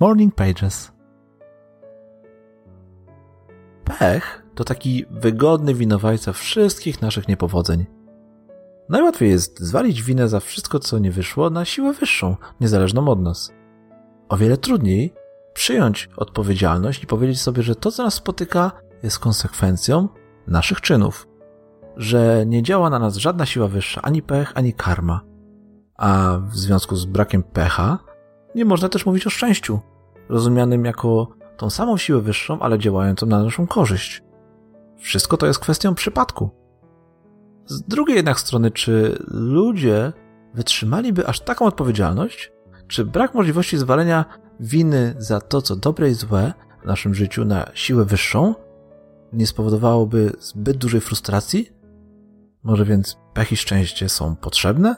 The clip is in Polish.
Morning Pages. Pech to taki wygodny winowajca wszystkich naszych niepowodzeń. Najłatwiej jest zwalić winę za wszystko, co nie wyszło, na siłę wyższą, niezależną od nas. O wiele trudniej przyjąć odpowiedzialność i powiedzieć sobie, że to, co nas spotyka, jest konsekwencją naszych czynów. Że nie działa na nas żadna siła wyższa, ani pech, ani karma. A w związku z brakiem pecha, nie można też mówić o szczęściu, rozumianym jako tą samą siłę wyższą, ale działającą na naszą korzyść. Wszystko to jest kwestią przypadku. Z drugiej jednak strony, czy ludzie wytrzymaliby aż taką odpowiedzialność? Czy brak możliwości zwalenia winy za to, co dobre i złe w naszym życiu na siłę wyższą nie spowodowałoby zbyt dużej frustracji? Może więc pech i szczęście są potrzebne?